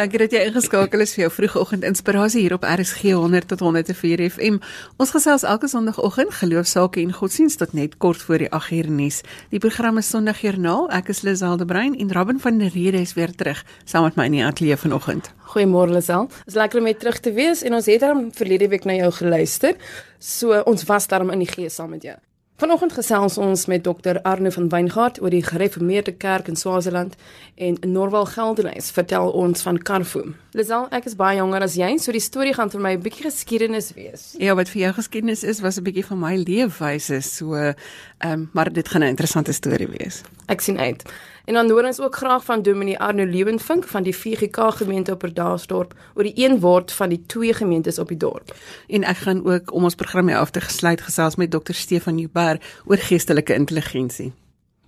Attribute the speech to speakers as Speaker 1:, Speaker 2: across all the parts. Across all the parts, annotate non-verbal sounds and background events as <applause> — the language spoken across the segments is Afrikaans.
Speaker 1: Dankie dat jy ingeskakel is vir jou vroegoggend inspirasie hier op RSG 100 tot 104 FM. Ons gesels elke Sondagoggend geloofsaake en godsdienst tot net kort voor die 8 uur nuus. Die program is Sondagjoernaal. Ek is Liselde Brein en Robin van der Rede is weer terug saam met my in die ateljee vanoggend.
Speaker 2: Goeiemôre Lisel. Dit is lekker om weer terug te wees en ons het dan verlede week na jou geluister. So ons was daarom in die gees saam met jou. Vanoggend gesels ons met Dr Arno van Weingart oor die Gereformeerde Kerk in Swaziland en Norwal Geldenhuys vertel ons van Carfu. Lisel, ek is baie jonger as jy, so die storie gaan vir my 'n bietjie geskiedenis wees.
Speaker 1: Ja, wat vir jou geskiedenis is, was 'n bietjie van my leefwyse, so ehm um, maar dit gaan 'n interessante storie wees.
Speaker 2: Ek sien uit. En dan hoor ons ook graag van Dominee Arno Lewenvink van die VGK gemeente op Perdaasdorp oor die een woord van die twee gemeentes op die dorp.
Speaker 1: En ek gaan ook om ons program hier af te gesluit gesels met Dr Stefan Jubber oor geestelike intelligensie.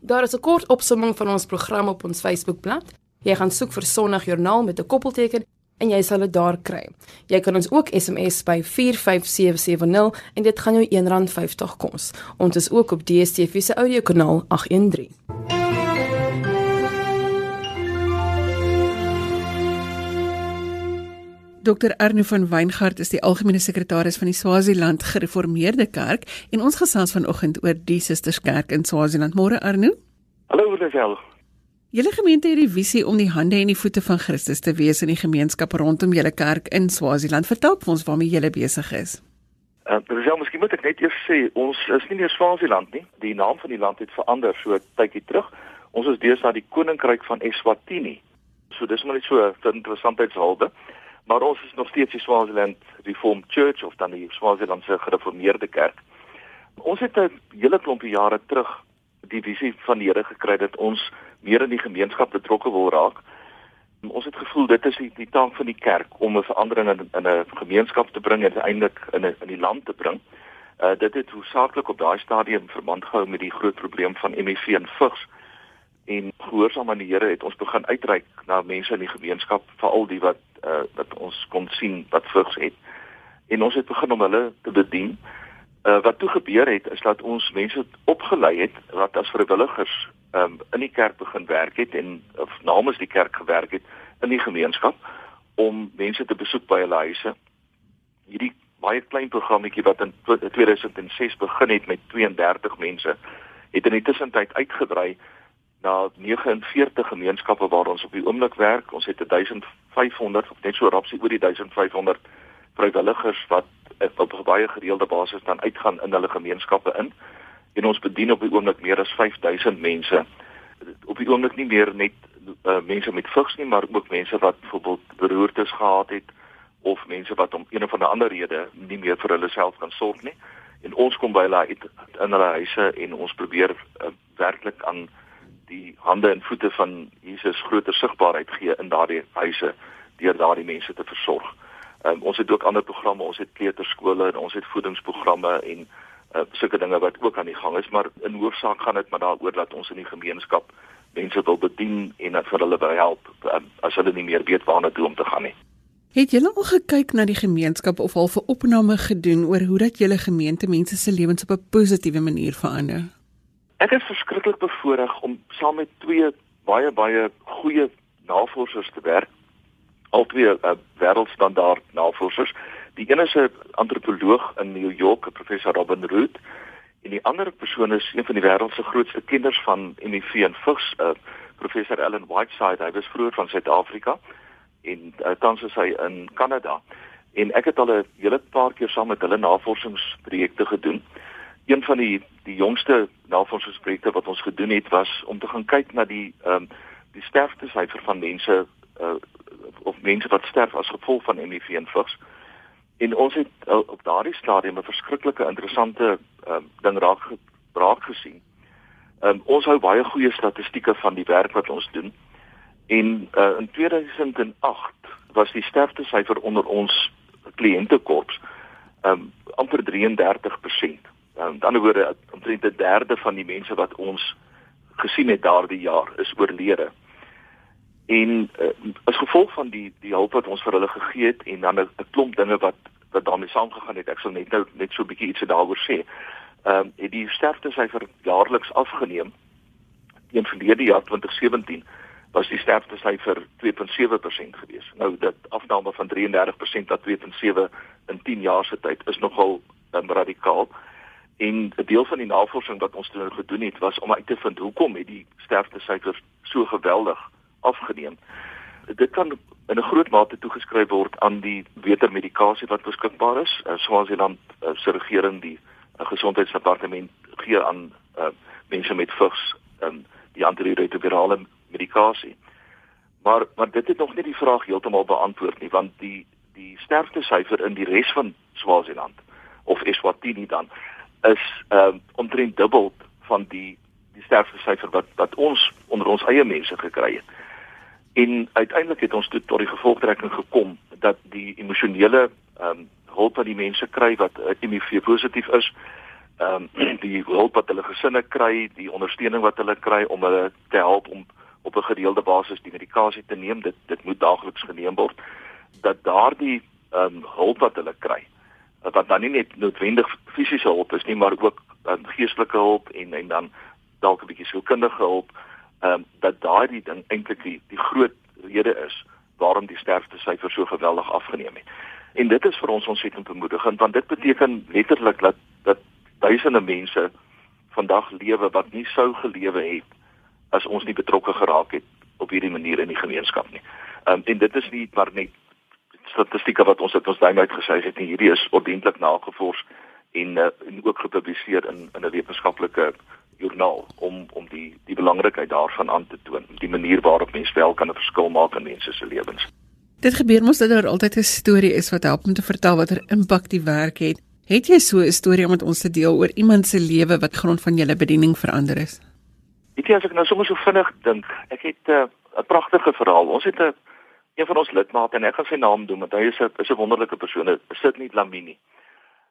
Speaker 2: Daar is 'n kort opsomming van ons program op ons Facebookblad. Jy gaan soek vir Sondagjoernaal met 'n koppelteken en jy sal dit daar kry. Jy kan ons ook SMS by 45770 en dit gaan jou R1.50 kos. Ons is ook op DStv se audiokanaal 813.
Speaker 1: Dr Arno van Weingart is die algemene sekretaris van die Swaziland Gereformeerde Kerk en ons gesels vanoggend oor die Susterskerk in Swaziland. Môre Arno.
Speaker 3: Hallo Lisel.
Speaker 1: Julle gemeente het die visie om die hande en die voete van Christus te wees in die gemeenskap rondom julle kerk in Swaziland. Vertel ons waarmee julle besig is.
Speaker 3: Uh, Lisel, miskien moet ek net eers sê ons is nie meer Swaziland nie. Die naam van die land het verander so 'n tydjie terug. Ons is deesdae die koninkryk van Eswatini. So dis maar net so 'n interessantheidshalwe maar ons is nog steeds die Swaziland Reformed Church of dan die Swazilandse Gereformeerde Kerk. Ons het 'n hele klompie jare terug die visie van die Here gekry dat ons meer in die gemeenskap betrokke wil raak. Ons het gevoel dit is die, die taak van die kerk om 'n verandering in 'n gemeenskap te bring en uiteindelik in 'n in die land te bring. Uh dit het hoofsaaklik op daai stadium verband gehou met die groot probleem van HIV en vigs. En gehoorsaam aan die Here het ons begin uitreik na mense in die gemeenskap, veral die wat uh, wat ons kon sien wat vigs het en ons het begin om hulle te bedien. Uh, wat toe gebeur het is dat ons mense opgelei het wat as vrywilligers um, in die kerk begin werk het en of namens die kerk gewerk het in die gemeenskap om mense te besoek by hulle huise. Hierdie baie klein programmetjie wat in 2006 begin het met 32 mense het in die tussentyd uitgebrei na 49 gemeenskappe waar ons op die oomblik werk. Ons het 1500 of net so rapsie oor die 1500 vrywilligers wat op baie gereelde basis dan uitgaan in hulle gemeenskappe in. En ons bedien op die oomblik meer as 5000 mense. Op die oomblik nie meer net uh, mense met vigs nie, maar ook mense wat byvoorbeeld beroertes gehad het of mense wat om een of ander rede nie meer vir hulle self kan sorg nie. En ons kom by hulle uit in hulle huise en ons probeer uh, werklik aan die hande en voete van Jesus groter sigbaarheid gee in daardie huise deur daardie mense te versorg. Um, ons het ook ander programme, ons het kleuterskole en ons het voedingsprogramme en uh, sulke dinge wat ook aan die gang is, maar in hoofsaak gaan dit maar daaroor dat ons in die gemeenskap mense wil bedien en vir hulle wil help um, as hulle nie meer weet waarna toe om te gaan nie.
Speaker 1: Het julle al gekyk na die gemeenskap of al 'n opname gedoen oor hoe dat julle gemeente mense se lewens op 'n positiewe manier verander?
Speaker 3: Ek is verskriklik bevoorreg om saam met twee baie baie goeie navorsers te werk. Al twee uh, wêreldstandaard navorsers. Die een is 'n antropoloog in New York, professor Robin Root, en die ander persoon is een van die wêreld se grootste kenners van HIV en vigs, uh, professor Ellen Whiteside. Hy was vroeër van Suid-Afrika en uh, tans is hy in Kanada. En ek het al 'n hele paar keer saam met hulle navorsingsprojekte gedoen een van die die jongste navorsingsprojekte wat ons gedoen het was om te gaan kyk na die ehm um, die sterftesyfer van mense uh, of mense wat sterf as gevolg van HIV en vigs. En ons het uh, op daardie stadium 'n verskriklike interessante ehm um, ding raak raak gesien. Ehm um, ons hou baie goeie statistieke van die werk wat ons doen. En uh, in 2008 was die sterftesyfer onder ons kliëntekorps ehm um, amper 33%. Um, met ander woorde, omtrent 'n derde van die mense wat ons gesien het daardie jaar is oorlede. En uh, as gevolg van die die hulp wat ons vir hulle gegee het en dan 'n klomp dinge wat wat daarmee saamgegaan het, ek sal net nou net so 'n bietjie iets daaroor sê. Ehm um, het die sterftesyfer jaarliks afgeneem teen verlede jaar 2017 was die sterfte syfer 2.7% gewees. Nou dit afname van 33% na 2.7 in 10 jaar se tyd is nogal um, radikaal. En 'n deel van die navorsing wat ons toe gedoen het was om uit te vind hoekom het die sterfte syfer so geweldig afgeneem. Dit kan in 'n groot mate toegeskryf word aan die beter medikasie wat beskikbaar is. Uh, Swaziland uh, se regering die uh, gesondheidsdepartement gee aan uh, mense met vigs um, die antiretrovirale medikasie. Maar maar dit het nog nie die vraag heeltemal beantwoord nie want die die sterfte syfer in die res van Swaziland of Eswatini dan is ehm uh, omtrent dubbel van die die sterfte syfer wat wat ons onder ons eie mense gekry het. En uiteindelik het ons tot die gevolgtrekking gekom dat die emosionele ehm um, hulp wat die mense kry wat uh, HIV positief is, ehm um, <clears throat> die hulp wat hulle gesinne kry, die ondersteuning wat hulle kry om hulle te help om op 'n gereelde basis die medikasie te neem, dit dit moet daagliks geneem word dat daardie ehm um, hulp wat hulle kry wat dan nie net noodwendig fisiese hulp is nie, maar ook um, geestelike hulp en en dan dalk 'n bietjie sielkundige hulp, ehm um, dat daardie ding eintlik die, die groot rede is waarom die sterfte syfer so geweldig afgeneem het. En dit is vir ons ontsettend bemoedigend want dit beteken letterlik dat dat duisende mense vandag lewe wat nie sou gelewe het as ons nie betrokke geraak het op hierdie manier in die gemeenskap nie. Ehm um, en dit is nie net statistieke wat ons het ons daai uitgesê het nie hierdie is ordentlik nagevors en uh, en ook gepubliseer in in 'n wetenskaplike joernaal om om die die belangrikheid daarvan aan te toon die manier waarop mens wel kan 'n verskil maak in mense se lewens.
Speaker 1: Dit gebeur mos dat daar altyd 'n storie is wat help om te vertel watter impak die werk het. Het jy so 'n storie om met ons te deel oor iemand se lewe wat grond van julle bediening verander is?
Speaker 3: Weet jy as ek nou sommer so vinnig dink, ek het eh, 'n uh, pragtige verhaal. Ons het 'n een van ons lidmate en ek gaan sy naam doen want hy is 'n is 'n wonderlike persoon. Dit sit nie Lamini.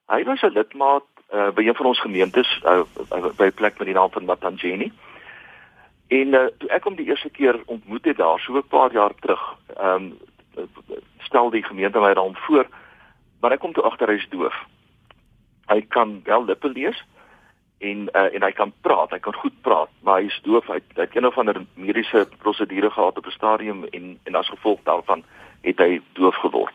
Speaker 3: Hy was 'n lidmaat uh, by een van ons gemeentes uh, by 'n plek met die naam van Matangeni. En uh, toe ek hom die eerste keer ontmoet het daar so 'n paar jaar terug, ehm um, stel die gemeente my dan voor, maar ek kom toe agter hy's doof. Hy kan wel lippe lees, en uh, en hy kan praat, hy kan goed praat, maar hy is doof. Hy, hy het een of ander mediese prosedure gehad op 'n stadium en en as gevolg daarvan het hy doof geword.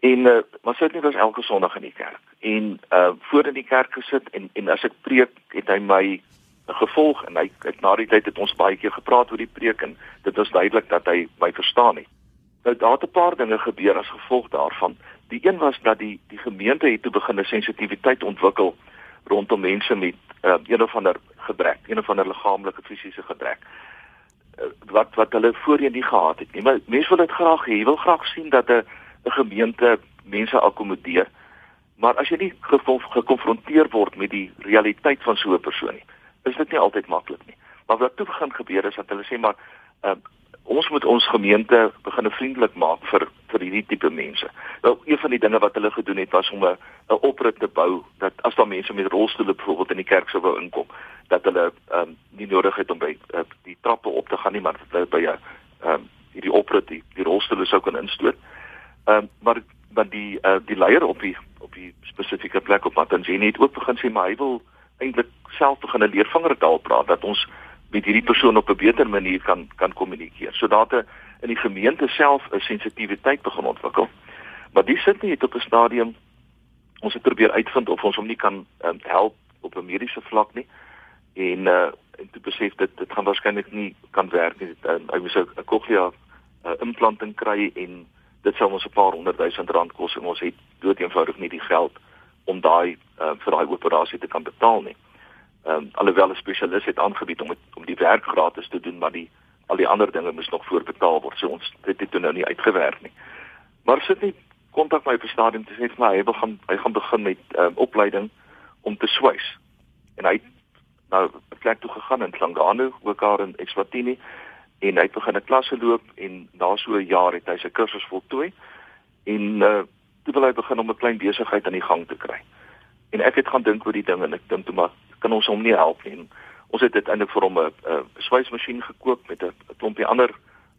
Speaker 3: En uh, maar sit nie was elke Sondag in die kerk. En uh voor in die kerk gesit en en as ek preek, het hy my gevolg en hy het na die tyd het ons baie keer gepraat oor die preek en dit was duidelik dat hy my verstaan het. Nou daar het 'n paar dinge gebeur as gevolg daarvan. Die een was dat die die gemeente het toe begin 'n sensitiwiteit ontwikkel rondom mense met uh, een of ander gebrek, een of ander liggaamlike fisiese gebrek uh, wat wat hulle voorheen nie gehad het nie. Maar mense wil dit graag hê. Wil graag sien dat 'n 'n gemeente mense akkommodeer. Maar as jy nie gekonfronteer word met die realiteit van so 'n persoon nie, is dit nie altyd maklik nie. Maar wat toe begin gebeur is dat hulle sê maar uh, ons moet ons gemeente begin vriendelik maak vir vir hierdie tipe mense. Nou een van die dinge wat hulle gedoen het was om 'n 'n oprit te bou dat as daar mense met rolstoele byvoorbeeld in die kerk sou wou inkom, dat hulle ehm um, nie nodig het om by uh, die trappe op te gaan nie, maar dat hulle by 'n ehm um, hierdie oprit die, die rolstoele sou kan instoot. Ehm um, maar maar die uh, die leier op die op die spesifieke plek op Matangeni het ook begin sê maar hy wil eintlik self begin 'n leervingertaal praat dat ons met hierdie persoon op 'n beter manier kan kan kommunikeer. So dat in die gemeente self 'n sensitiwiteit begin ontwikkel. Maar die sit nie op 'n stadium ons het probeer uitvind of ons hom nie kan um, help op 'n mediese vlak nie. En uh en toe besef dit dit gaan waarskynlik nie kan werk nie. Uh, hy moes 'n cochlea uh, implanting kry en dit sou ons 'n paar honderd duisend rand kos en ons het dood eenvoudig nie die geld om daai uh, vir daai operasie te kan betaal nie ehm um, alhoewel 'n spesialis het aangebied om het, om die werk gratis te doen, maar die al die ander dinge moes nog voorbetaal word. So ons het dit toe nou nie uitgewerk nie. Maar sit nie kontak my 'n stadium te sê vir my hy wil gaan hy gaan begin met ehm um, opleiding om te swys. En hy nou plek toe gegaan in Klangano, ook daar in Eswatini en hy het begin 'n klas geloop en na so 'n jaar het hy sy kursus voltooi en uh, toe wil hy begin om 'n klein besigheid aan die gang te kry. En ek het gaan dink oor die ding en ek dink toe maar kan ons hom nie help nie. Ons het uiteindelik vir hom 'n swysmasjien gekoop met 'n klompie ander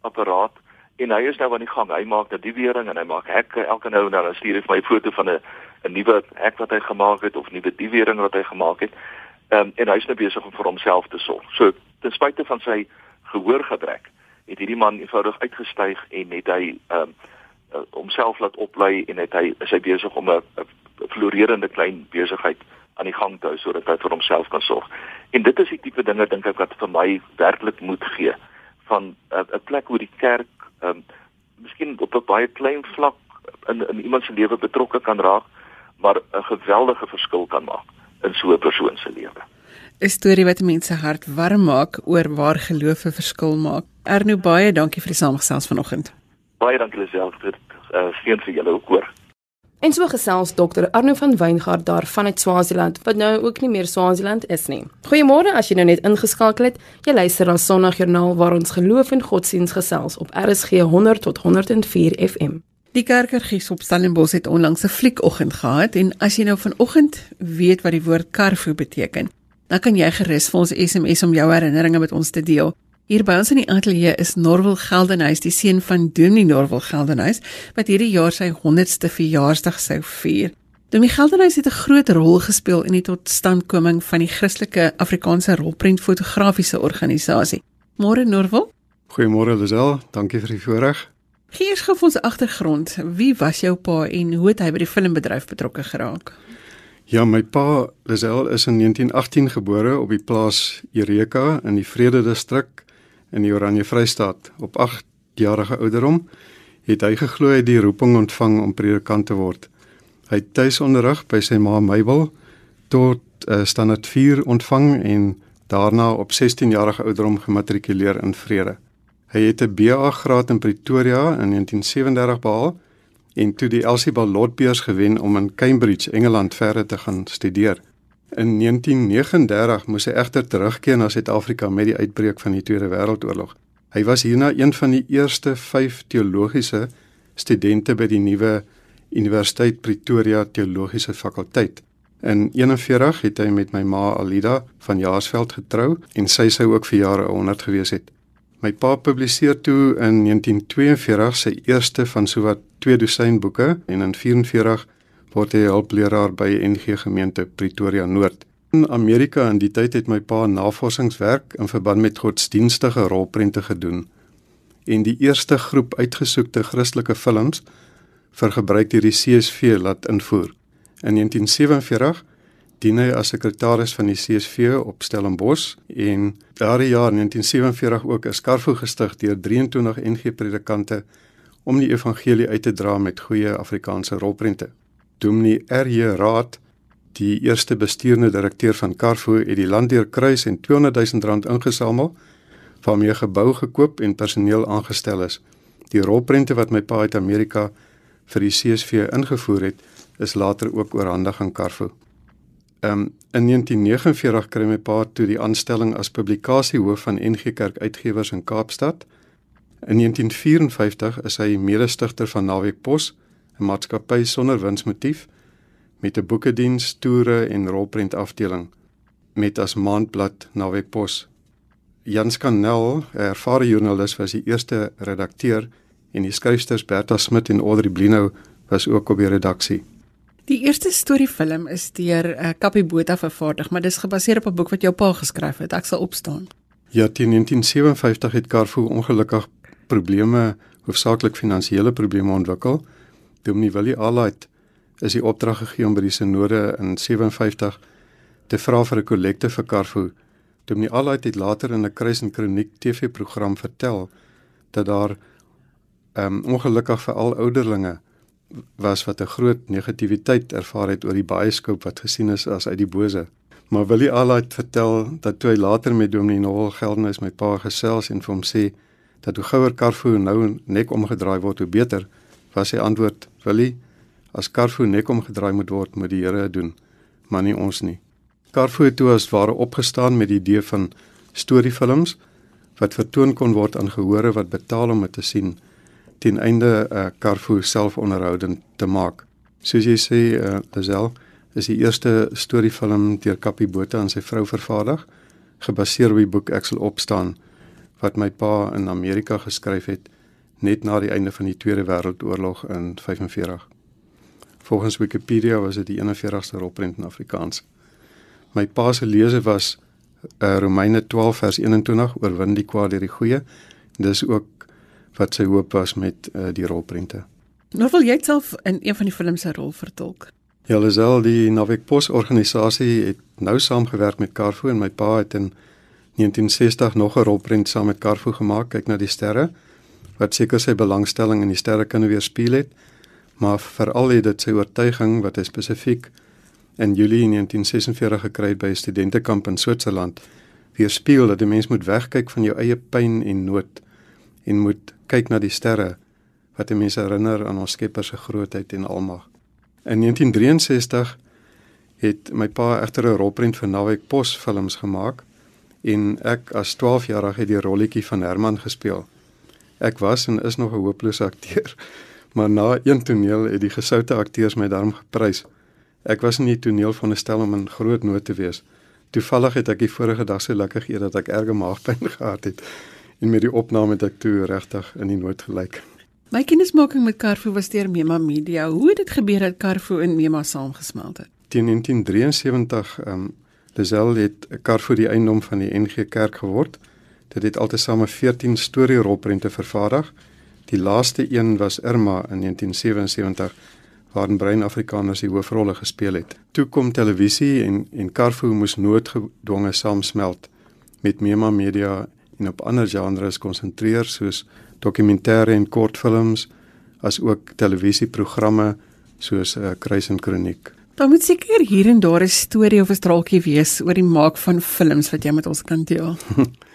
Speaker 3: apparaat en hy is nou aan die gang. Hy maak dat die wering en hy maak hekke elke nou en dan stuur hy vir my 'n foto van 'n 'n nuwe hek wat hy gemaak het of nuwe die wering wat hy gemaak het. Ehm um, en hy's nou besig om vir homself te sorg. So ten spyte van sy gehoorgebrek het hierdie man eenvoudig uitgestyg en het hy ehm um, homself laat oplei en het hy is hy besig om 'n florerende klein besigheid aan die gang te hou sodat hy vir homself kan sorg. En dit is die tipe dinge dink ek wat vir my werklik moed gee van 'n plek waar die kerk ehm um, miskien op 'n baie klein vlak in in iemand se lewe betrokke kan raak, maar 'n geweldige verskil kan maak in so 'n persoon se lewe.
Speaker 1: 'n Storie wat mense hart warm maak oor waar geloof 'n verskil maak. Erno baie dankie vir die samestelling vanoggend.
Speaker 3: Baie dankie Lisel vir uh, seën vir julle ook hoor.
Speaker 2: En so gesels dokter Arno van Weingart daar vanuit Swaziland wat nou ook nie meer Swaziland is nie. Goeiemôre as jy nou net ingeskakel het. Jy luister na Sondagjoernaal waar ons geloof en godsdiens gesels op RSG 100 tot 104 FM.
Speaker 1: Die kerkergies op Stellenbosch het onlangs 'n fliekoggend gehad en as jy nou vanoggend weet wat die woord karfo beteken, dan kan jy gerus vir ons SMS om jou herinneringe met ons te deel. Hier by ons in die ateljee is Norwel Geldenhuis, die seun van Dominee Norwel Geldenhuis, wat hierdie jaar sy 100ste verjaarsdag sou vier. Dominee Geldenhuis het 'n groot rol gespeel in die totstandkoming van die Christelike Afrikaanse rolprent fotografiese organisasie. Môre Norwel?
Speaker 4: Goeiemôre Lisel, dankie vir die voorreg.
Speaker 1: Gee eers gou ons agtergrond. Wie was jou pa en hoe het hy by die filmbedryf betrokke geraak?
Speaker 4: Ja, my pa, Lisel, is in 1918 gebore op die plaas Eureka in die Vrede Distrik in die Oranje Vrystaat op 8 jarige ouderdom het hy geglo hy die roeping ontvang om predikant te word. Hy het tuisonderrig by sy ma Mabel tot uh, standaard 4 ontvang en daarna op 16 jarige ouderdom gematrikuleer in Vrede. Hy het 'n BA graad in Pretoria in 1937 behaal en toe die Elsie Ballot beurs gewen om in Cambridge, Engeland verder te gaan studeer. In 1939 moes hy egter terugkeer na Suid-Afrika met die uitbreek van die Tweede Wêreldoorlog. Hy was hierna een van die eerste 5 teologiese studente by die nuwe Universiteit Pretoria Teologiese Fakulteit. In 41 het hy met my ma Alida van Jaarsveld getrou en sy sou ook vir jare 100 gewees het. My pa publiseer toe in 1942 sy eerste van sowat 2 dosyn boeke en in 44 word hy hulpleraar by NG Gemeente Pretoria Noord. In Amerika in die tyd het my pa navorsingswerk in verband met godsdienstige rolprente gedoen en die eerste groep uitgesoekte Christelike films vir gebruik deur die CSV laat invoer. In 1947 dien hy as sekretaris van die CSV op Stellenbosch en daardie jaar 1947 ook 'n skarfo gestig deur 23 NG predikante om die evangelie uit te dra met goeie Afrikaanse rolprente. Dominee R.J. Raad, die eerste bestuurende direkteur van Carrefour, het die land deur kruis en 200 000 rand ingesamel waarmee gebou gekoop en personeel aangestel is. Die rolprente wat my pa uit Amerika vir die CSV ingevoer het, is later ook oorhandig aan Carrefour. Um, in 1949 kry my pa toe die aanstelling as publikasiehoof van NG Kerk Uitgewers in Kaapstad. In 1954 is hy mede-stigter van Naweek Pos 'n maatskappy sonder winsmotief met 'n boekediens, toere en rolprent afdeling met as maandblad Naweek Pos. Jans Kanel, 'n ervare joernalis, was die eerste redakteur en die skryfsters Bertha Smit en Audrey Blino was ook op die redaksie.
Speaker 1: Die eerste storiefilm is deur uh, Kappie Botha vervaardig, maar dis gebaseer op 'n boek wat jou pa geskryf het. Ek sal opstaan.
Speaker 4: Ja, teen 1957 het Carrefour ongelukkig probleme, hoofsaaklik finansiële probleme ontwikkel Dominee Willie Alait is die opdrag gegee om by die sinode in 57 te vra vir 'n kollekte vir Carrefour. Dominee Alait het later in 'n Kruis en Kroniek TV-program vertel dat daar ehm um, ongelukkig vir al ouderlinge was wat 'n groot negativiteit ervaar het oor die baieskoop wat gesien is as uit die bose. Maar Willie Alait vertel dat toe hy later met Dominee Noel Geldenhuis my pa gesels en vir hom sê dat hoe gouer Carrefour nou nek omgedraai word hoe beter was sy antwoord: "Willie, as Carrefour nek omgedraai moet word, moet die Here doen, maar nie ons nie." Carrefour het toe as ware opgestaan met die idee van storiefilms wat vertoon kon word aan gehore wat betaal om dit te sien ten einde uh, Carrefour self onderhoudend te maak. Soos jy sê, uh, Lazel is die eerste storiefilm deur Kappie Botha en sy vrou vervaardig, gebaseer op die boek Ek sal opstaan wat my pa in Amerika geskryf het net na die einde van die Tweede Wêreldoorlog in 45. Volgens Wikipedia was dit die 41ste rolprent in Afrikaans. My pa se lese was uh, Romeine 12 vers 21 oorwin die kwaad deur die goeie. Dis ook wat sy hoop was met uh, die rolprente.
Speaker 1: Norval jy self in een van die films se rol vertolk.
Speaker 4: Ja, Lisel, die Navik Pos organisasie het nou saamgewerk met Carfo en my pa het in 1960 nog 'n rolprent saam met Carfo gemaak, kyk na die sterre, wat seker sy belangstelling in die sterre kan weerspieël het, maar veral het dit sy oortuiging wat hy spesifiek in Julie 1946 gekry het by 'n studentekamp in Switserland weerspieël dat 'n mens moet wegkyk van jou eie pyn en nood en moet kyk na die sterre wat 'n mens herinner aan ons Skepper se grootheid en almag. In 1963 het my pa egter 'n rolprent vir Navek Pos films gemaak en ek as 12-jarig het die rolletjie van Herman gespeel. Ek was en is nog 'n hopelose akteur, <laughs> maar na een toneel het die gesoute akteurs my daarom geprys. Ek was in die toneel van 'n stel om 'n groot noot te wees. Toevallig het ek die vorige dag so lekker geëet dat ek erge maagpyn <laughs> gehad het en met die opname het ek toe regtig in die nood gelyk.
Speaker 1: My kennismaking met Carfo was deur Mema Media. Hoe het dit gebeur dat Carfo en Mema saamgesmelt het?
Speaker 4: Teen 1973 ehm um, Lisel het Carfo die eiendom van die NG Kerk geword. Dit het altesaame 14 storierolprente vervaardig. Die laaste een was Irma in 1977 waarin Brein Afrikaners die hoofrolle gespeel het. Toe kom televisie en en Carfo moes noodgedwonge saamsmelt met Mema Media en op ander genres konsentreer soos dokumentêre en kortfilms as ook televisieprogramme soos 'n uh, Kruis en Kroniek.
Speaker 1: Daar moet seker hier en daar 'n storie of 'n straaltjie wees oor die maak van films wat jy met ons kan deel. <laughs>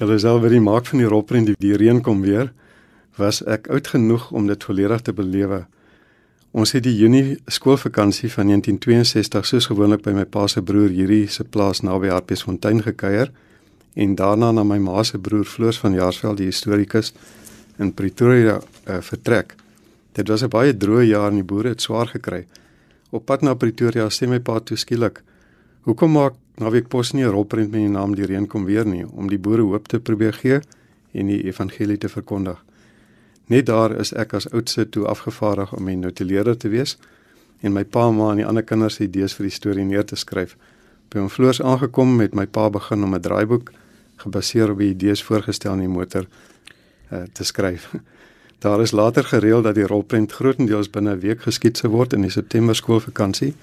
Speaker 4: Hulle self by die maak van die rolprent die, die reën kom weer, was ek oud genoeg om dit volledig te belewe. Ons het die Junie skoolvakansie van 1962 soos gewoonlik by my pa se broer Hierdie se plaas naby Hartbeesfontein gekuier en daarna na my ma se broer Floors van Jaarsveld die historikus in Pretoria uh, vertrek. Dit was 'n baie droë jaar en die boere het swaar gekry. Op pad na Pretoria sê my pa toe skielik: "Hoekom maak Naweek Pos nie 'n rolprent met die naam Die Reën kom weer nie om die boere hoop te probeer gee en die evangelie te verkondig?" Net daar is ek as oudste toe afgevaardig om 'n notuleerder te wees en my pa, ma en die ander kinders se idees vir die storie neer te skryf. By hom vloers aangekom met my pa begin om 'n draaiboek gebaseer op die idees voorgestel in die motor uh, te skryf. <laughs> Daar is later gereël dat die rolprent grootendeels binne 'n week geskied sou word in die September skoolvakansie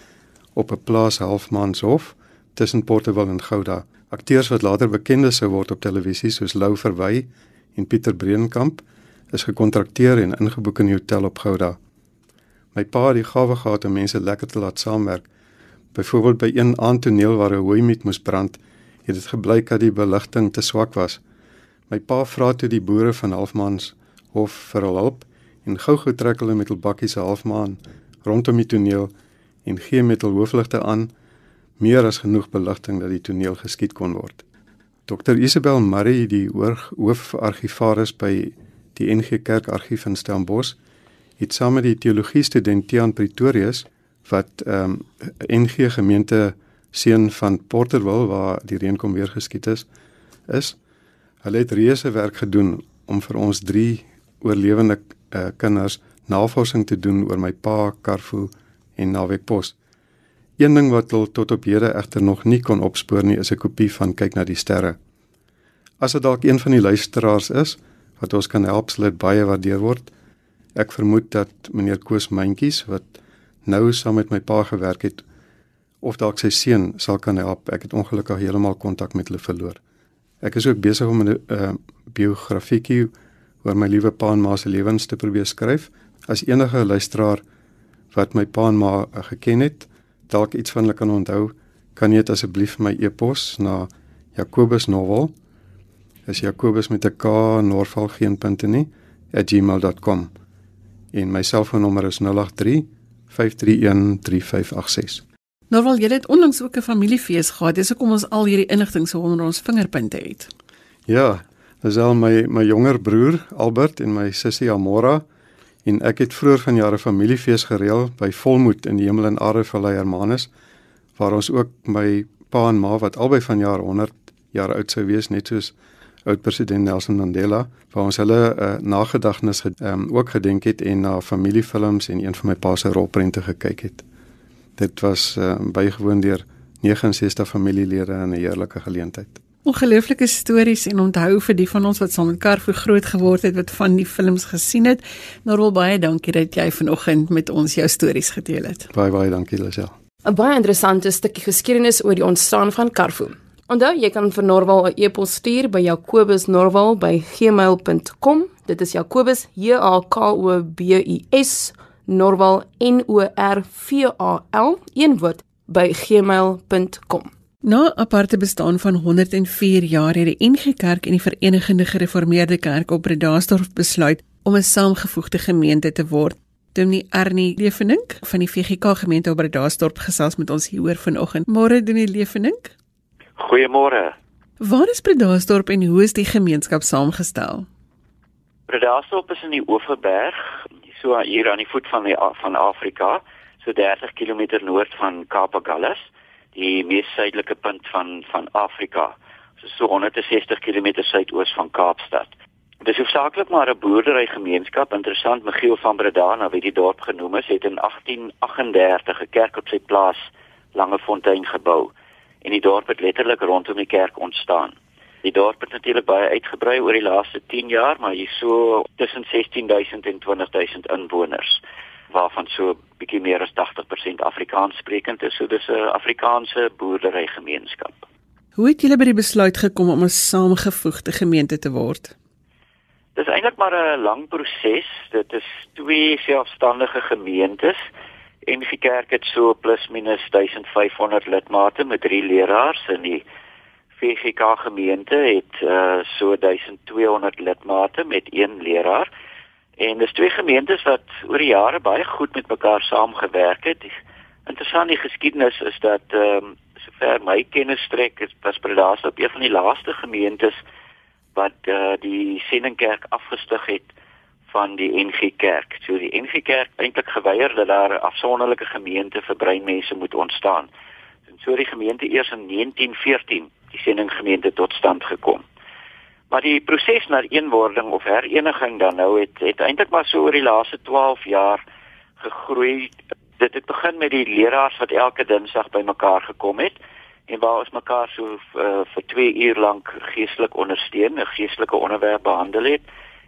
Speaker 4: op 'n plaas halfmaanshof tussen Portewil en Gouda. Akteurs wat later bekend sou word op televisie soos Lou Verwy en Pieter Breenkamp is gekontrakteer en ingeboek in die hotel op Gouda. My pa het die gawe gehad om mense lekker te laat saamwerk. Byvoorbeeld by een aandtoneel waar 'n hooimiet moes brand, het dit gebleik dat die beligting te swak was. My pa vra toe die boere van Halfmans hof vir hul hulp en gou-gou trek hulle met hul bakkies se halfmaan rondom die toneel en gee met hul hoofligte aan meer as genoeg beligting dat die toneel geskied kon word. Dr Isabel Murray, die hoofargivaris by die NG Kerk Argief in Stellenbosch, het saam met die teologie student Tiaan Pretorius wat ehm um, NG gemeente seun van Porterville waar die reën kom weer geskied is, is Hulle het reuse werk gedoen om vir ons drie oorlewende uh, kinders navorsing te doen oor my pa Carfu en Navek Pos. Een ding wat hulle tot op hede egter nog nie kon opspoor nie, is 'n kopie van kyk na die sterre. As dit dalk een van die luisteraars is wat ons kan help, sal dit baie waardeer word. Ek vermoed dat meneer Koos Mentjies wat nou saam met my pa gewerk het of dalk sy seun sal kan help. Ek het ongelukkig heeltemal kontak met hulle verloor. Ek is ook besig om 'n uh, biografiekie oor my liewe pa en ma se lewens te probeer skryf. As enige luisteraar wat my pa en ma uh, geken het, dalk iets van hulle kan onthou, kan jy dit asseblief my e-pos na Jacobus Novel. Is Jacobus met 'n K Norval geen punte nie @gmail.com. En my selfoonnommer is 083 531 3586.
Speaker 1: Normal, jy het onlangs ook 'n familiefees gehad. Dis hoekom ons al hierdie inligting so onder ons vingerpunte het.
Speaker 4: Ja, dis al my my jonger broer Albert en my sussie Amora en ek het vroeër vanjare familiefees gereël by Volmoed in die Hemel en Aarde Vallei Hermanus waar ons ook my pa en ma wat albei vanjaar 100 jaar oud sou wees net soos oud president Nelson Mandela waar ons hulle uh, nagedagtenis um, ook gedenk het en na familiefilms en een van my pa se rolprente gekyk het dit was uh, bygewoon deur 69 familielede in 'n heerlike geleentheid.
Speaker 1: Ongelooflike stories en onthou vir die van ons wat saam met Carfu groot geword het wat van die films gesien het. Norwel baie dankie dat jy vanoggend met ons jou stories gedeel het.
Speaker 4: Baie baie dankie Lisel.
Speaker 2: 'n Baie interessante stukkie geskiedenis oor die ontstaan van Carfu. Onthou, jy kan vir Norwal 'n e-pos stuur by jakobusnorwal@gmail.com. Dit is Jakobus J A K O B U S Norwal N O R V A L een woord by gmail.com.
Speaker 1: Na aparte bestaan van 104 jaar het die NG Kerk en die Verenigde Gereformeerde Kerk op Bredasdorp besluit om 'n saamgevoegde gemeente te word. Dominee Arnie Leefenink van die VGK gemeente op Bredasdorp gesels met ons hieroor vanoggend. Môre Dominee Leefenink.
Speaker 5: Goeiemôre.
Speaker 1: Waar is Bredasdorp en hoe is die gemeenskap saamgestel?
Speaker 5: Bredasdorp is in die Oeverberg, so hier aan die voet van die van Afrika, so 30 km noord van Kaapagallus, die mees suidelike punt van van Afrika, so so 160 km suidoos van Kaapstad. Dit is hoofsaaklik maar 'n boerderygemeenskap. Interessant, Michiel van Bredana, wie die dorp genoem is, het in 1838 'n kerk op sy plaas Langefontein gebou en die dorp het letterlik rondom die kerk ontstaan. Die dorp het natuurlik baie uitgebrei oor die laaste 10 jaar, maar hier so tussen 16000 en 20000 inwoners waarvan so bietjie meer as 80% Afrikaans sprekend is. So dis 'n Afrikaanse boerderygemeenskap.
Speaker 1: Hoe het julle by die besluit gekom om 'n saamgevoegde gemeente te word?
Speaker 5: Dis eintlik maar 'n lang proses. Dit is twee selfstandige gemeentes en die kerk het so plus minus 1500 lidmate met drie leraars en die VGK gemeente het uh, so 1200 lidmate met een leraar. En dis twee gemeentes wat oor die jare baie goed met mekaar saamgewerk het. Interessant die geskiedenis is dat ehm um, sover my kennis strek, is was Predas op een van die laaste gemeentes wat uh, die Sendingkerk afgestig het van die NG Kerk. So die NG Kerk eintlik geweier dat daar 'n afsonderlike gemeente vir breinmense moet ontstaan. En so die gemeente eers in 1914 die sendinggemeente tot stand gekom. Maar die proses na eenwording of hereniging dan nou het het eintlik maar so oor die laaste 12 jaar gegroei. Dit het begin met die leraars wat elke Dinsdag bymekaar gekom het en waar ons mekaar so uh, vir 2 uur lank geestelik ondersteun, 'n geestelike onderwerp behandel het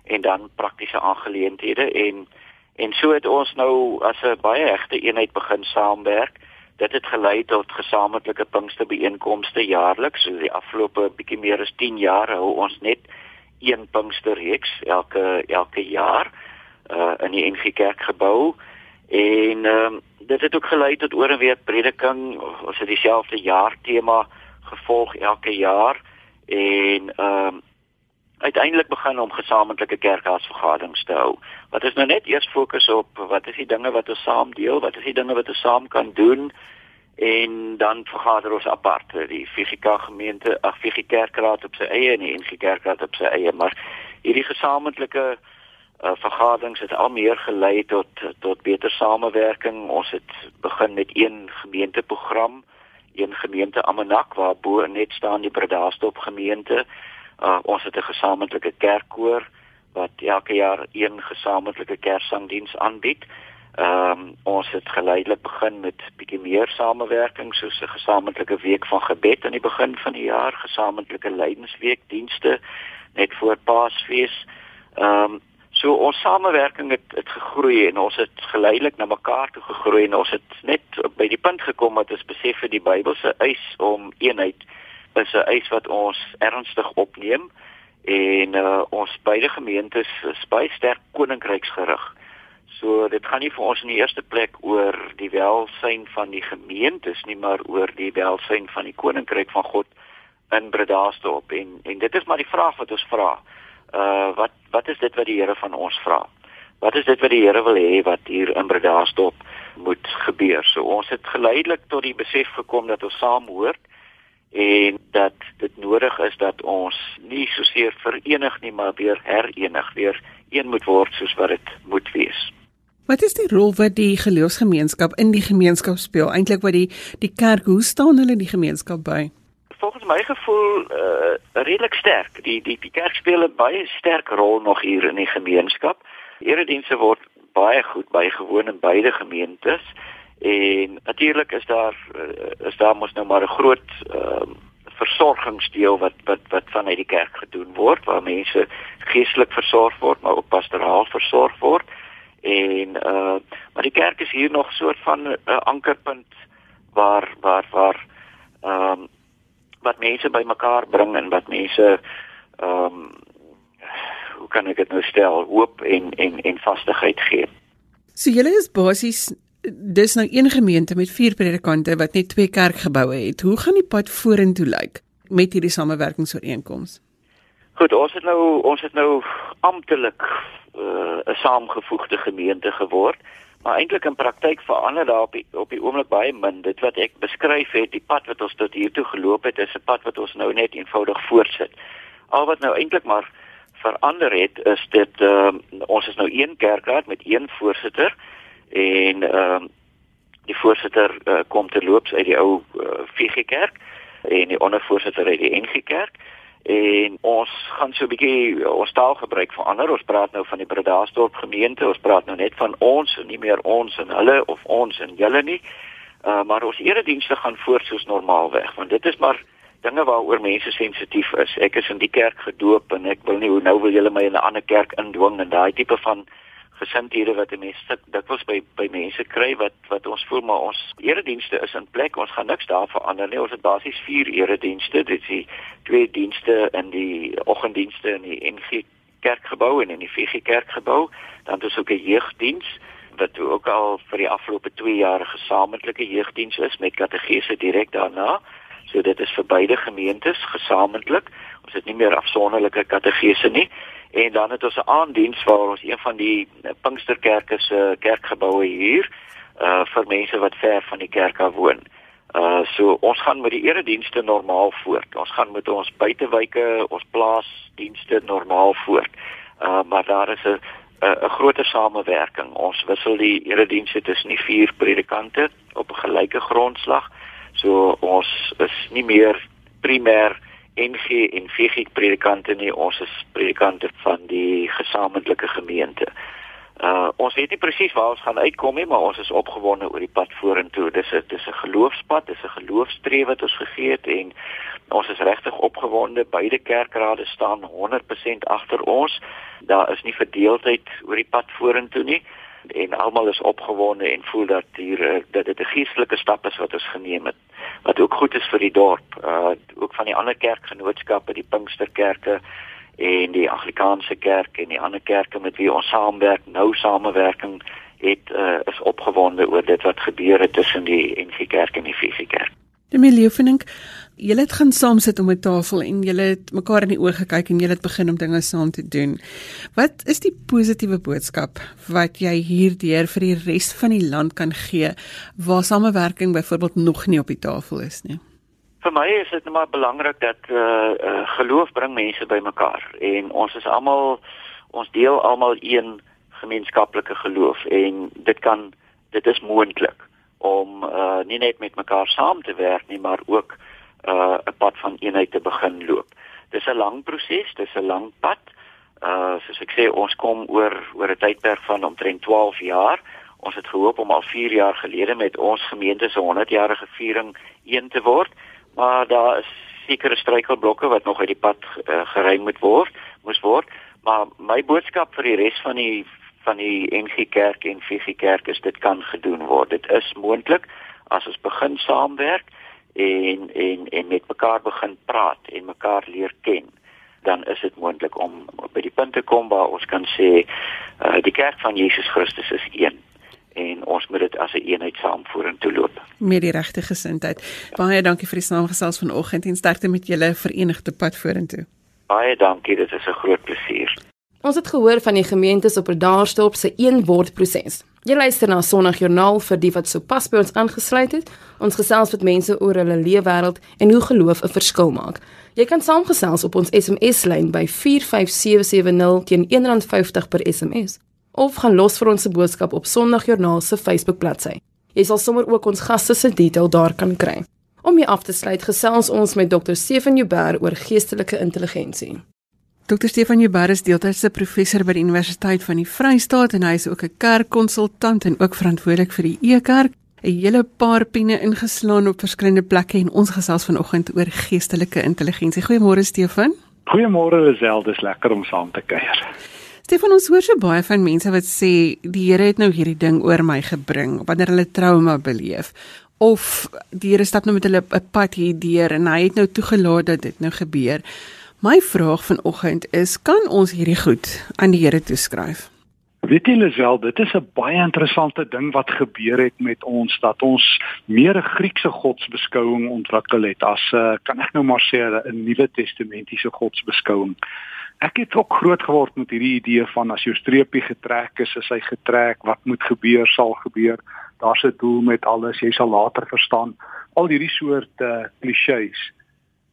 Speaker 5: en dan praktiese aangeleenthede en en so het ons nou as 'n baie regte eenheid begin saamwerk. Dit het gelei tot gesamentlike Pinksterbyeenkomste jaarliks. So die afgelope bietjie meer as 10 jaar hou ons net een Pinksterreeks elke elke jaar uh in die NG Kerk gebou en ehm um, dit het ook gelei tot oor en weer prediking. Ons het dieselfde jaar tema gevolg elke jaar en ehm um, uiteindelik begin om gesamentlike kerkhasvergaderings te hou. Wat is nou net eers fokus op wat is die dinge wat ons saam deel, wat is die dinge wat ons saam kan doen en dan vergader ons apart die FGK gemeente, ag FGK kerkraad op sy eie en die NG kerkraad op sy eie, maar hierdie gesamentlike uh, vergaderings het al meer gelei tot tot beter samewerking. Ons het begin met een gemeenteprogram, een gemeente Amanak waar bo net staan die Bredastop gemeente Uh, ons het 'n gesamentlike kerkkoor wat elke jaar een gesamentlike kersangdiens aanbied. Ehm um, ons het geleidelik begin met bietjie meer samewerking soos 'n gesamentlike week van gebed aan die begin van die jaar, gesamentlike lydensweek dienste net voor Paasfees. Ehm um, so ons samewerking het het gegroei en ons het geleidelik na mekaar toe gegroei en ons het net by die punt gekom dat ons besef het die Bybelse eis om eenheid is 'n eis wat ons ernstig opneem en uh, ons beide gemeentes is baie sterk koninkryksgerig. So dit gaan nie vir ons in die eerste plek oor die welsyn van die gemeentes nie, maar oor die welsyn van die koninkryk van God in Bredasdorp en en dit is maar die vraag wat ons vra. Uh wat wat is dit wat die Here van ons vra? Wat is dit wat die Here wil hê wat hier in Bredasdorp moet gebeur? So ons het geleidelik tot die besef gekom dat ons saam hoort en dat dit nodig is dat ons nie soseer verenig nie maar weer herenig weer een moet word soos wat dit moet wees.
Speaker 1: Wat is die rol wat die geloofsgemeenskap in die gemeenskap speel? Eintlik wat die die kerk hoe staan hulle in die gemeenskap by?
Speaker 5: Volgens my gevoel uh redelik sterk. Die die die kerk speel 'n baie sterk rol nog hier in die gemeenskap. Eredienste word baie goed bygewoon in beide gemeentes. En natuurlik is daar uh, is daar mos nou maar 'n groot uh, versorgingsdeel wat wat wat vanuit die kerk gedoen word waar mense geestelik versorg word maar ook pastoraal versorg word en uh maar die kerk is hier nog soort van 'n uh, ankerpunt waar waar waar ehm um, wat mense bymekaar bring en wat mense ehm um, hoe kan ek dit nou stel hoop en en en vastigheid gee.
Speaker 1: So julle is basies dis nou een gemeente met vier predikante wat net twee kerkgeboue het. Hoe gaan die pad vorentoe lyk met hierdie samewerkingsooreenkoms?
Speaker 5: Goed, ons het nou ons het nou amptelik uh, 'n saamgevoegde gemeente geword, maar eintlik in praktyk verander daar op die, op die oomblik baie min. Dit wat ek beskryf het, die pad wat ons tot hier toe geloop het, is 'n pad wat ons nou net eenvoudig voortsit. Al wat nou eintlik maar verander het is dit uh, ons is nou een kerkraad met een voorsitter en ehm uh, die voorsitter uh, kom te loops uit die ou uh, eh, VG Kerk en die ondervoorsitter uit die NG Kerk en ons gaan so 'n bietjie ons taal gebruik verander. Ons praat nou van die Bredasdorp gemeente. Ons praat nou net van ons nie meer ons en hulle of ons en julle nie. Uh, maar ons eredienste gaan voort soos normaalweg want dit is maar dinge waaroor mense sensitief is. Ek is in die kerk gedoop en ek wil nie hoe nou wil julle my in 'n ander kerk indwing en daai tipe van gesindhede wat 'n mens sit dikwels by by mense kry wat wat ons voel maar ons eredienste is in plek. Ons gaan niks daar verander nie. Ons het basies vier eredienste. Dit is die twee dienste in die oggenddienste in die NG kerkgebou en in die VG kerkgebou. Dan is ook 'n jeugdiens wat ook al vir die afgelope 2 jaar gesamentlike jeugdiens is met kategese direk daarna. So dit is vir beide gemeentes gesamentlik. Ons het nie meer afsonderlike kategese nie en dan het ons 'n aandiens waar ons een van die Pinksterkerke se kerkgeboue hier uh vir mense wat ver van die kerk af woon. Uh so ons gaan met die eredienste normaal voort. Ons gaan met ons buitewyke, ons plaasdienste normaal voort. Uh maar daar is 'n 'n groter samewerking. Ons wissel die eredienste tussen die vier predikante op 'n gelyke grondslag. So ons is nie meer primêr NG en VG predikante nie, ons is predikante van die gesamentlike gemeente. Uh ons weet nie presies waar ons gaan uitkom nie, maar ons is opgewonde oor die pad vorentoe. Dis 'n dis 'n geloofspad, dis 'n geloofstreef wat ons gegee het en ons is regtig opgewonde. Beide kerkrade staan 100% agter ons. Daar is nie verdeeldheid oor die pad vorentoe nie en almal is opgewonde en voel dat hier eh, dat dit 'n geestelike stap is wat ons geneem het wat ook goed is vir die dorp uh ook van die ander kerkgenootskappe die Pinksterkerke en die Anglikaanse kerk en die ander kerke met wie ons saamwerk nou samewerking het uh, is opgewonde oor dit wat gebeur het tussen die NG Kerk en die VG Kerk.
Speaker 1: Die Milieuvening julle het gaan saam sit om 'n tafel en julle het mekaar in die oë gekyk en julle het begin om dinge saam te doen. Wat is die positiewe boodskap wat jy hierdeur vir die res van die land kan gee waar samewerking byvoorbeeld nog nie op die tafel is nie?
Speaker 5: Vir my is dit net maar belangrik dat uh, uh geloof bring mense bymekaar en ons is almal ons deel almal een gemeenskaplike geloof en dit kan dit is moontlik om uh nie net met mekaar saam te werk nie maar ook uh 'n pad van eenheid te begin loop. Dis 'n lang proses, dis 'n lang pad. Uh soos ek sê, ons kom oor oor 'n tydperk van omtrent 12 jaar. Ons het gehoop om al 4 jaar gelede met ons gemeente se 100-jarige viering een te word, maar daar is sekere struikelblokke wat nog uit die pad uh, geruim moet word, moes word. Maar my boodskap vir die res van die van die NG Kerk en VG Kerk is dit kan gedoen word. Dit is moontlik as ons begin saamwerk en en en met mekaar begin praat en mekaar leer ken dan is dit moontlik om by die punt te kom waar ons kan sê uh, die kerk van Jesus Christus is een en ons moet dit as 'n een eenheid saam vorentoe loop.
Speaker 1: Met die regte gesindheid. Baie dankie vir die saamgesels vanoggend en sterkte met julle verenigde pad vorentoe.
Speaker 5: Baie dankie, dit is 'n groot plesier.
Speaker 2: Ons het gehoor van die gemeentes op Redaarsdorp se een woord proses. Jy luister na Sondagjoernaal vir die wat sopas by ons aangesluit het. Ons gesels met mense oor hulle leefwêreld en hoe geloof 'n verskil maak. Jy kan saamgesels op ons SMS-lyn by 45770 teen R1.50 per SMS of gaan los vir ons se boodskap op Sondagjoernaal se Facebook-bladsy. Jy sal sommer ook ons gaste se detail daar kan kry. Om hier af te sluit, gesels ons met Dr. Stefan Joubert oor geestelike intelligensie.
Speaker 1: Dr Stefan Jubber is deeltydse professor by die Universiteit van die Vrystaat en hy is ook 'n kerkkonsultant en ook verantwoordelik vir die E-kerk. 'n hele paar piene ingeslaan op verskillende plekke en ons gesels vanoggend oor geestelike intelligensie. Goeiemôre Stefan.
Speaker 6: Goeiemôre Lisel, dis lekker om saam te kuier.
Speaker 1: Stefan, ons hoor so baie van mense wat sê die Here het nou hierdie ding oor my gebring wanneer hulle trauma beleef of die Here stap nou met hulle 'n pad hierdeur en hy het nou toegelaat dat dit nou gebeur. My vraag vanoggend is, kan ons hierdie goed aan die Here toeskryf?
Speaker 6: Weet jy Lisel, dit is 'n baie interessante ding wat gebeur het met ons dat ons meer 'n Griekse godsbeskouing ontwikkel het as 'n uh, kan ek nou maar sê 'n Nuwe Testamentiese godsbeskouing. Ek het ook groot geword met hierdie idee van as jou streepie getrek is, is hy getrek, wat moet gebeur sal gebeur daar's 'n doel met alles, jy sal later verstaan al hierdie soort uh, klisjées.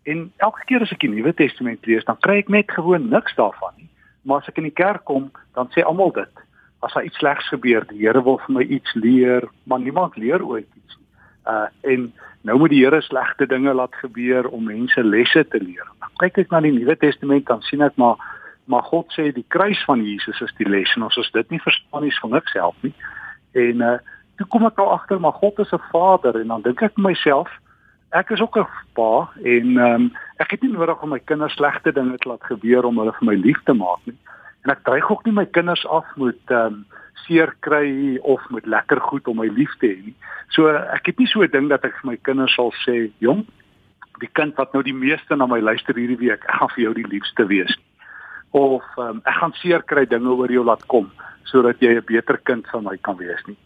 Speaker 6: En elke keer as ek die Nuwe Testament lees, dan kry ek net gewoon niks daarvan nie. Maar as ek in die kerk kom, dan sê almal dit. As daar iets slegs gebeur, die Here wil vir my iets leer, maar niemand leer ooit iets nie. Uh en nou moet die Here slegte dinge laat gebeur om mense lesse te leer. Dan kyk ek na die Nuwe Testament, dan sien ek maar maar God sê die kruis van Jesus is die les en ons as dit nie verstaan nie, vir niks help nie. En uh toe kom ek al agter maar God is 'n Vader en dan dink ek myself ek is ook 'n pa en ehm um, ek het nie nodig om my kinders slegte dinge te laat gebeur om hulle vir my lief te maak nie. En ek dreig ook nie my kinders af met ehm um, seer kry of met lekker goed om my lief te hê nie. So ek het nie so 'n ding dat ek vir my kinders sal sê jong die kind wat nou die meeste na my luister hierdie week ek gaan vir jou die liefste wees. Of um, ek gaan seer kry dinge oor jou laat kom sodat jy 'n beter kind van my kan wees nie.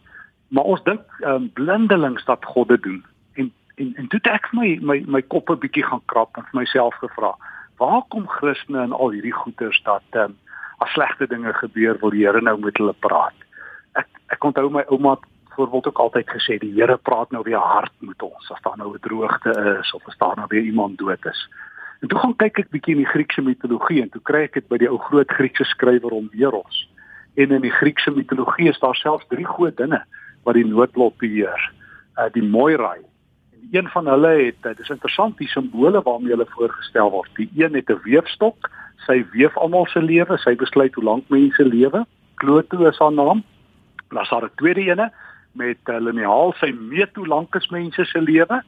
Speaker 6: Maar ons dink um, blindelings dat God dit doen en en toe ek my my my kop 'n bietjie gaan krap en vir myself gevra waar kom Christene in al hierdie goeters dat um, as slegte dinge gebeur wil die Here nou met hulle praat? Ek ek onthou my ouma voorbeeld ook altyd gesê die Here praat nou weer hard met ons as daar nou 'n droogte is of as daar nou weer iemand dood is. En toe gaan kyk ek bietjie in die Griekse mitologie en toe kry ek dit by die ou groot Griekse skrywer Homerus en in die Griekse mitologie is daar selfs drie godinne wat die noodlot beheer, uh die Moirai. En een van hulle het dis interessant die simbole waarmee hulle voorgestel word. Die een het 'n weefstok, sy weef almal se lewe, sy besluit hoe lank mense lewe. Kloto is haar naam. Dan is daar 'n tweede ene met 'n uh, liniaal, sy meet hoe lank is mense se lewe.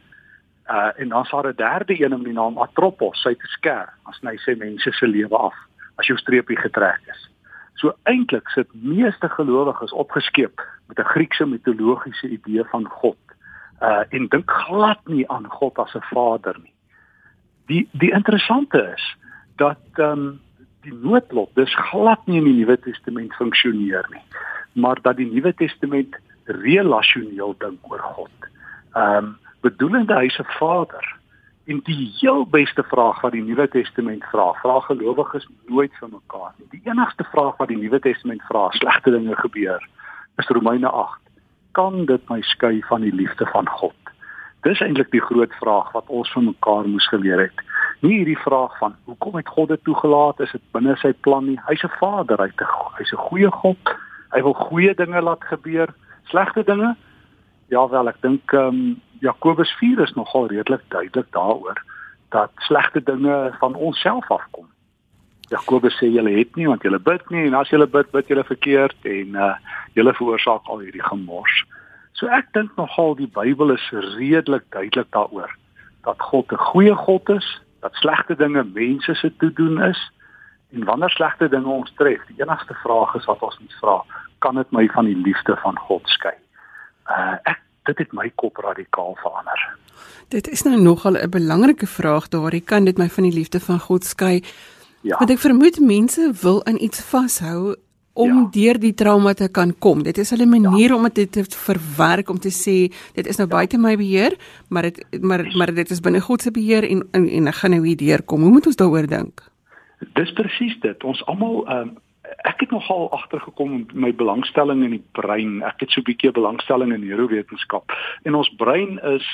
Speaker 6: Uh en dan is daar 'n derde een met die naam Atropos, sy te sker, as hy sê mense se lewe af as jou streepie getrek is. So eintlik sit meeste gelowiges opgeskep met 'n Griekse mitologiese idee van God. Uh en dink glad nie aan God as 'n Vader nie. Die die interessante is dat ehm um, die noodlot dis glad nie in die Nuwe Testament funksioneer nie, maar dat die Nuwe Testament relasioneel dink oor God. Ehm um, bedoelende hy's 'n Vader En die heel beste vraag wat die Nuwe Testament vra, vra gelowiges nooit vir mekaar nie. Die enigste vraag wat die Nuwe Testament vra, slegte dinge gebeur, is Romeine 8. Kan dit my skei van die liefde van God? Dis eintlik die groot vraag wat ons vir mekaar moes geleer het. Nie hierdie vraag van hoekom het God dit toegelaat? Is dit binne sy plan nie? Hy's 'n Vader, hy's 'n goeie God. Hy wil goeie dinge laat gebeur. Slegte dinge Ja wel, ek dink ehm um, Jakobus 4 is nogal redelik duidelik daaroor dat slegte dinge van onsself afkom. Jakobus sê julle het nie want julle bid nie en as julle bid, bid julle verkeerd en uh julle veroorsaak al hierdie gemors. So ek dink nogal die Bybel is redelik duidelik daaroor dat God 'n goeie God is, dat slegte dinge mense se toedoen is en wanneer slegte dinge ons tref, die enigste vraag is wat ons moet vra, kan dit my van die liefde van God skei? uh, ek dit het my kop radikaal verander.
Speaker 1: Dit is nou nogal 'n belangrike vraag daarin kan dit my van die liefde van God skei. Ja. Want ek vermoed mense wil aan iets vashou om ja. deur die trauma te kan kom. Dit is hulle manier ja. om dit te verwerk om te sê dit is nou ja. buite my beheer, maar dit maar maar dit is binne God se beheer en en, en ek gaan nou hier deurkom. Hoe moet ons daaroor dink?
Speaker 6: Dis presies dit. Ons almal um, ek het nogal agtergekom met my belangstelling in die brein. Ek het so 'n bietjie belangstelling in neurowetenskap. En ons brein is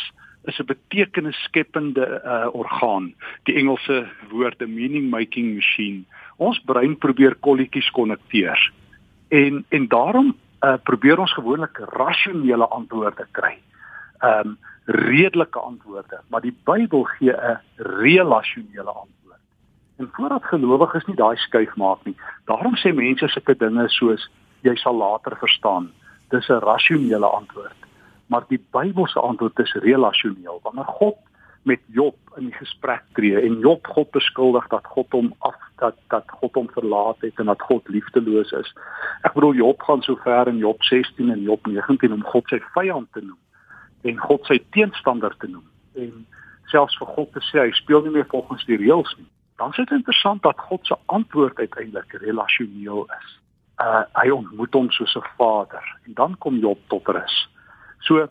Speaker 6: is 'n betekenisskepende uh, orgaan. Die Engelse woord 'n meaning making machine. Ons brein probeer kolletjies konnekteer. En en daarom uh, probeer ons gewoonlik rasionele antwoorde kry. Ehm um, redelike antwoorde, maar die Bybel gee 'n relasionele antwoord. En voordat gelowiges nie daai skuif maak nie. Daarom sê mense sulke dinge soos jy sal later verstaan. Dis 'n rasionele antwoord. Maar die Bybelse antwoord is relasioneel. Wanneer God met Job in gesprek tree en Job God beskuldig dat God hom af dat dat God hom verlaat het en dat God liefdeloos is. Ek bedoel Job gaan so ver in Job 16 en Job 19 om God sy vyand te noem en God sy teenstander te noem en selfs vir God te sê hy speel nie meer volgens die reëls nie. Dan is dit interessant dat God se antwoord uiteindelik relasioneel is. Uh hy ontmoet hom soos 'n vader en dan kom Job tot rus. So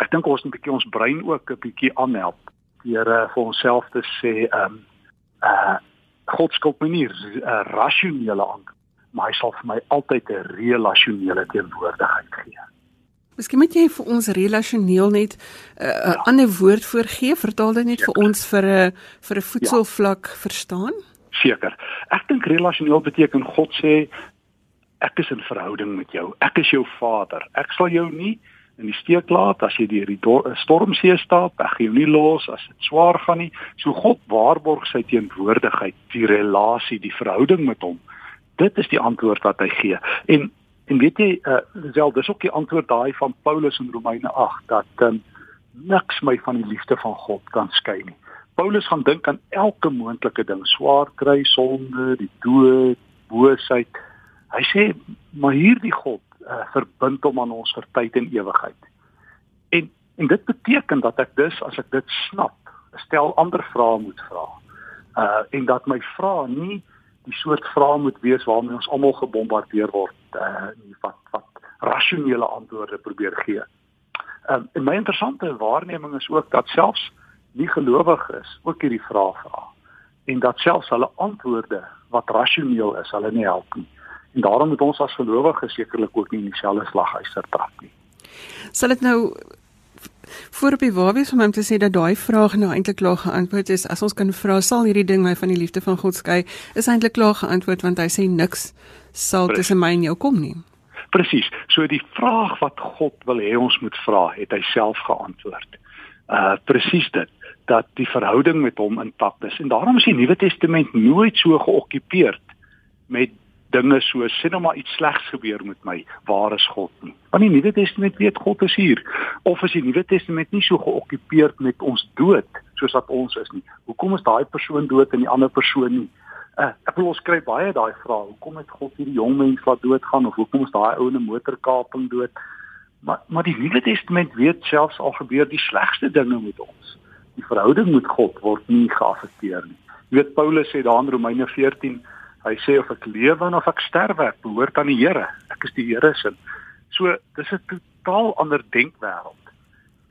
Speaker 6: ek dink ons moet 'n bietjie ons brein ook 'n bietjie aanhelp deur uh, vir onsself te sê um uh God skop my nie uh, rasionele aan maar hy sal vir my altyd 'n relasionele teenwoordigheid gee.
Speaker 1: Miskien moet jy vir ons relasioneel net 'n uh, ja. ander woord voorgee, vertaal dit net Seker. vir ons vir 'n vir 'n voetselvlak ja. verstaan?
Speaker 6: Seker. Ek dink relasioneel beteken God sê ek is in verhouding met jou. Ek is jou vader. Ek sal jou nie in die steek laat as jy deur die stormsee stap. Ek gaan jou nie los as dit swaar gaan nie. So God waarborg sy teenwoordigheid, die relasie, die verhouding met hom. Dit is die antwoord wat hy gee. En En weet jy, uh, wel, dis ook die antwoord daai van Paulus in Romeine 8 dat um, niks my van die liefde van God kan skei nie. Paulus gaan dink aan elke moontlike ding, swaar kry, sonde, die dood, boosheid. Hy sê, maar hierdie God uh, verbind hom aan ons vir tyd en ewigheid. En en dit beteken dat ek dus as ek dit snap, stel ander vrae moet vra. Uh en dat my vrae nie die soort vrae moet wees waarmee ons almal gebombardeer word uh wat wat rasionele antwoorde probeer gee. Um, en my interessante waarneming is ook dat selfs nie gelowiges ook hierdie vrae vra en dat selfs hulle antwoorde wat rasioneel is, hulle nie help nie. En daarom moet ons as gelowiges sekerlik ook nie in dieselfde slaghuiser trap nie.
Speaker 1: Sal dit nou voor op die waarwees om hom te sê dat daai vraag nou eintlik klaar geantwoord is. As ons kan vra sal hierdie ding my van die liefde van God skei, is eintlik klaar geantwoord want hy sê niks sal tussen my en jou kom nie.
Speaker 6: Presies. So die vraag wat God wil hê ons moet vra, het hy self geantwoord. Uh presies dit dat die verhouding met hom intak is. En daarom is die Nuwe Testament nooit so geokkupeerd met dinge so sê nou maar iets slegs gebeur met my, waar is God nie? Want die Nuwe Testament weet God is hier. Of is die Nuwe Testament nie so geokkupeerd met ons dood soos wat ons is nie? Hoekom is daai persoon dood en die ander persoon nie? Uh, ek wil ons kry baie daai vrae. Hoekom het God hierdie jong mens laat doodgaan of hoekom is daai ou 'n motorkaping dood? Maar maar die Nuwe Testament weet selfs al gebeur die slegste dinge met ons. Die verhouding met God word nie geaffekteer nie. Jy weet Paulus sê daar in Romeine 14 Hy sê of ek lewe of ek sterwe, ek behoort aan die Here. Ek is die Here se. So dis 'n totaal ander denkwêreld.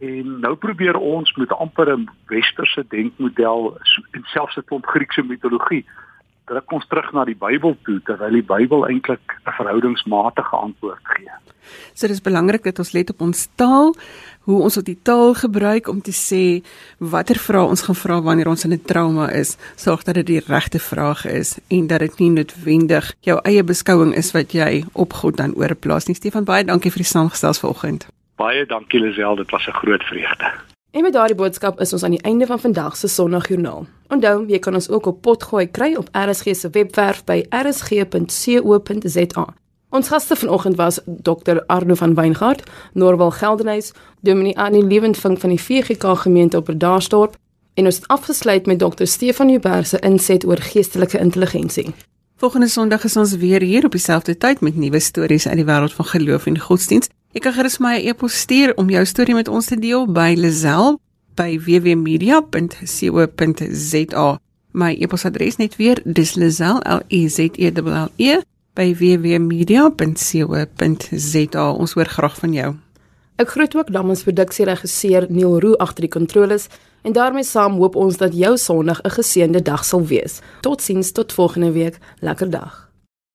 Speaker 6: En nou probeer ons met amper 'n westerse denkmodel en selfs 'n klomp Griekse mitologie druk ons terug na die Bybel toe terwyl die Bybel eintlik 'n verhoudingsmatige antwoord gee.
Speaker 1: So dis belangrik dat ons let op ons taal, hoe ons op die taal gebruik om te sê watter vrae ons gaan vra wanneer ons in 'n trauma is, sorg dat dit die regte vraag is en dat dit nie noodwendig jou eie beskouing is wat jy op God dan oorplaas nie. Stefan, baie dankie vir die saamgestel vanoggend.
Speaker 6: Baie dankie Lisel, dit was 'n groot vreugde.
Speaker 2: En met daardie boodskap is ons aan die einde van vandag se Sondagjoernaal. Onthou, jy kan ons ook op potgooi kry op RSG se webwerf by rsg.co.za. Ons gaste vanoggend was Dr Arno van Weingart, Norwal Geldenhuys, Dominee Annie Lewendvink van die VGK gemeente op Bredasdorp en ons het afgesluit met Dr Stefan Huber se inset oor geestelike intelligensie.
Speaker 1: Volgende Sondag is ons weer hier op dieselfde tyd met nuwe stories uit die wêreld van geloof en godsdienst. Jy kan gerus my 'n e-pos stuur om jou storie met ons te deel by Lazel by www.media.co.za. My e-posadres net weer dis Lazel L E Z E L L E by www.media.co.za. Ons hoor graag van jou.
Speaker 2: Ek groet ook namens produksieregisseur Neil Roo agter die kontroles en daarmee saam hoop ons dat jou Sondag 'n geseënde dag sal wees. Totsiens tot volgende week. Lekker dag.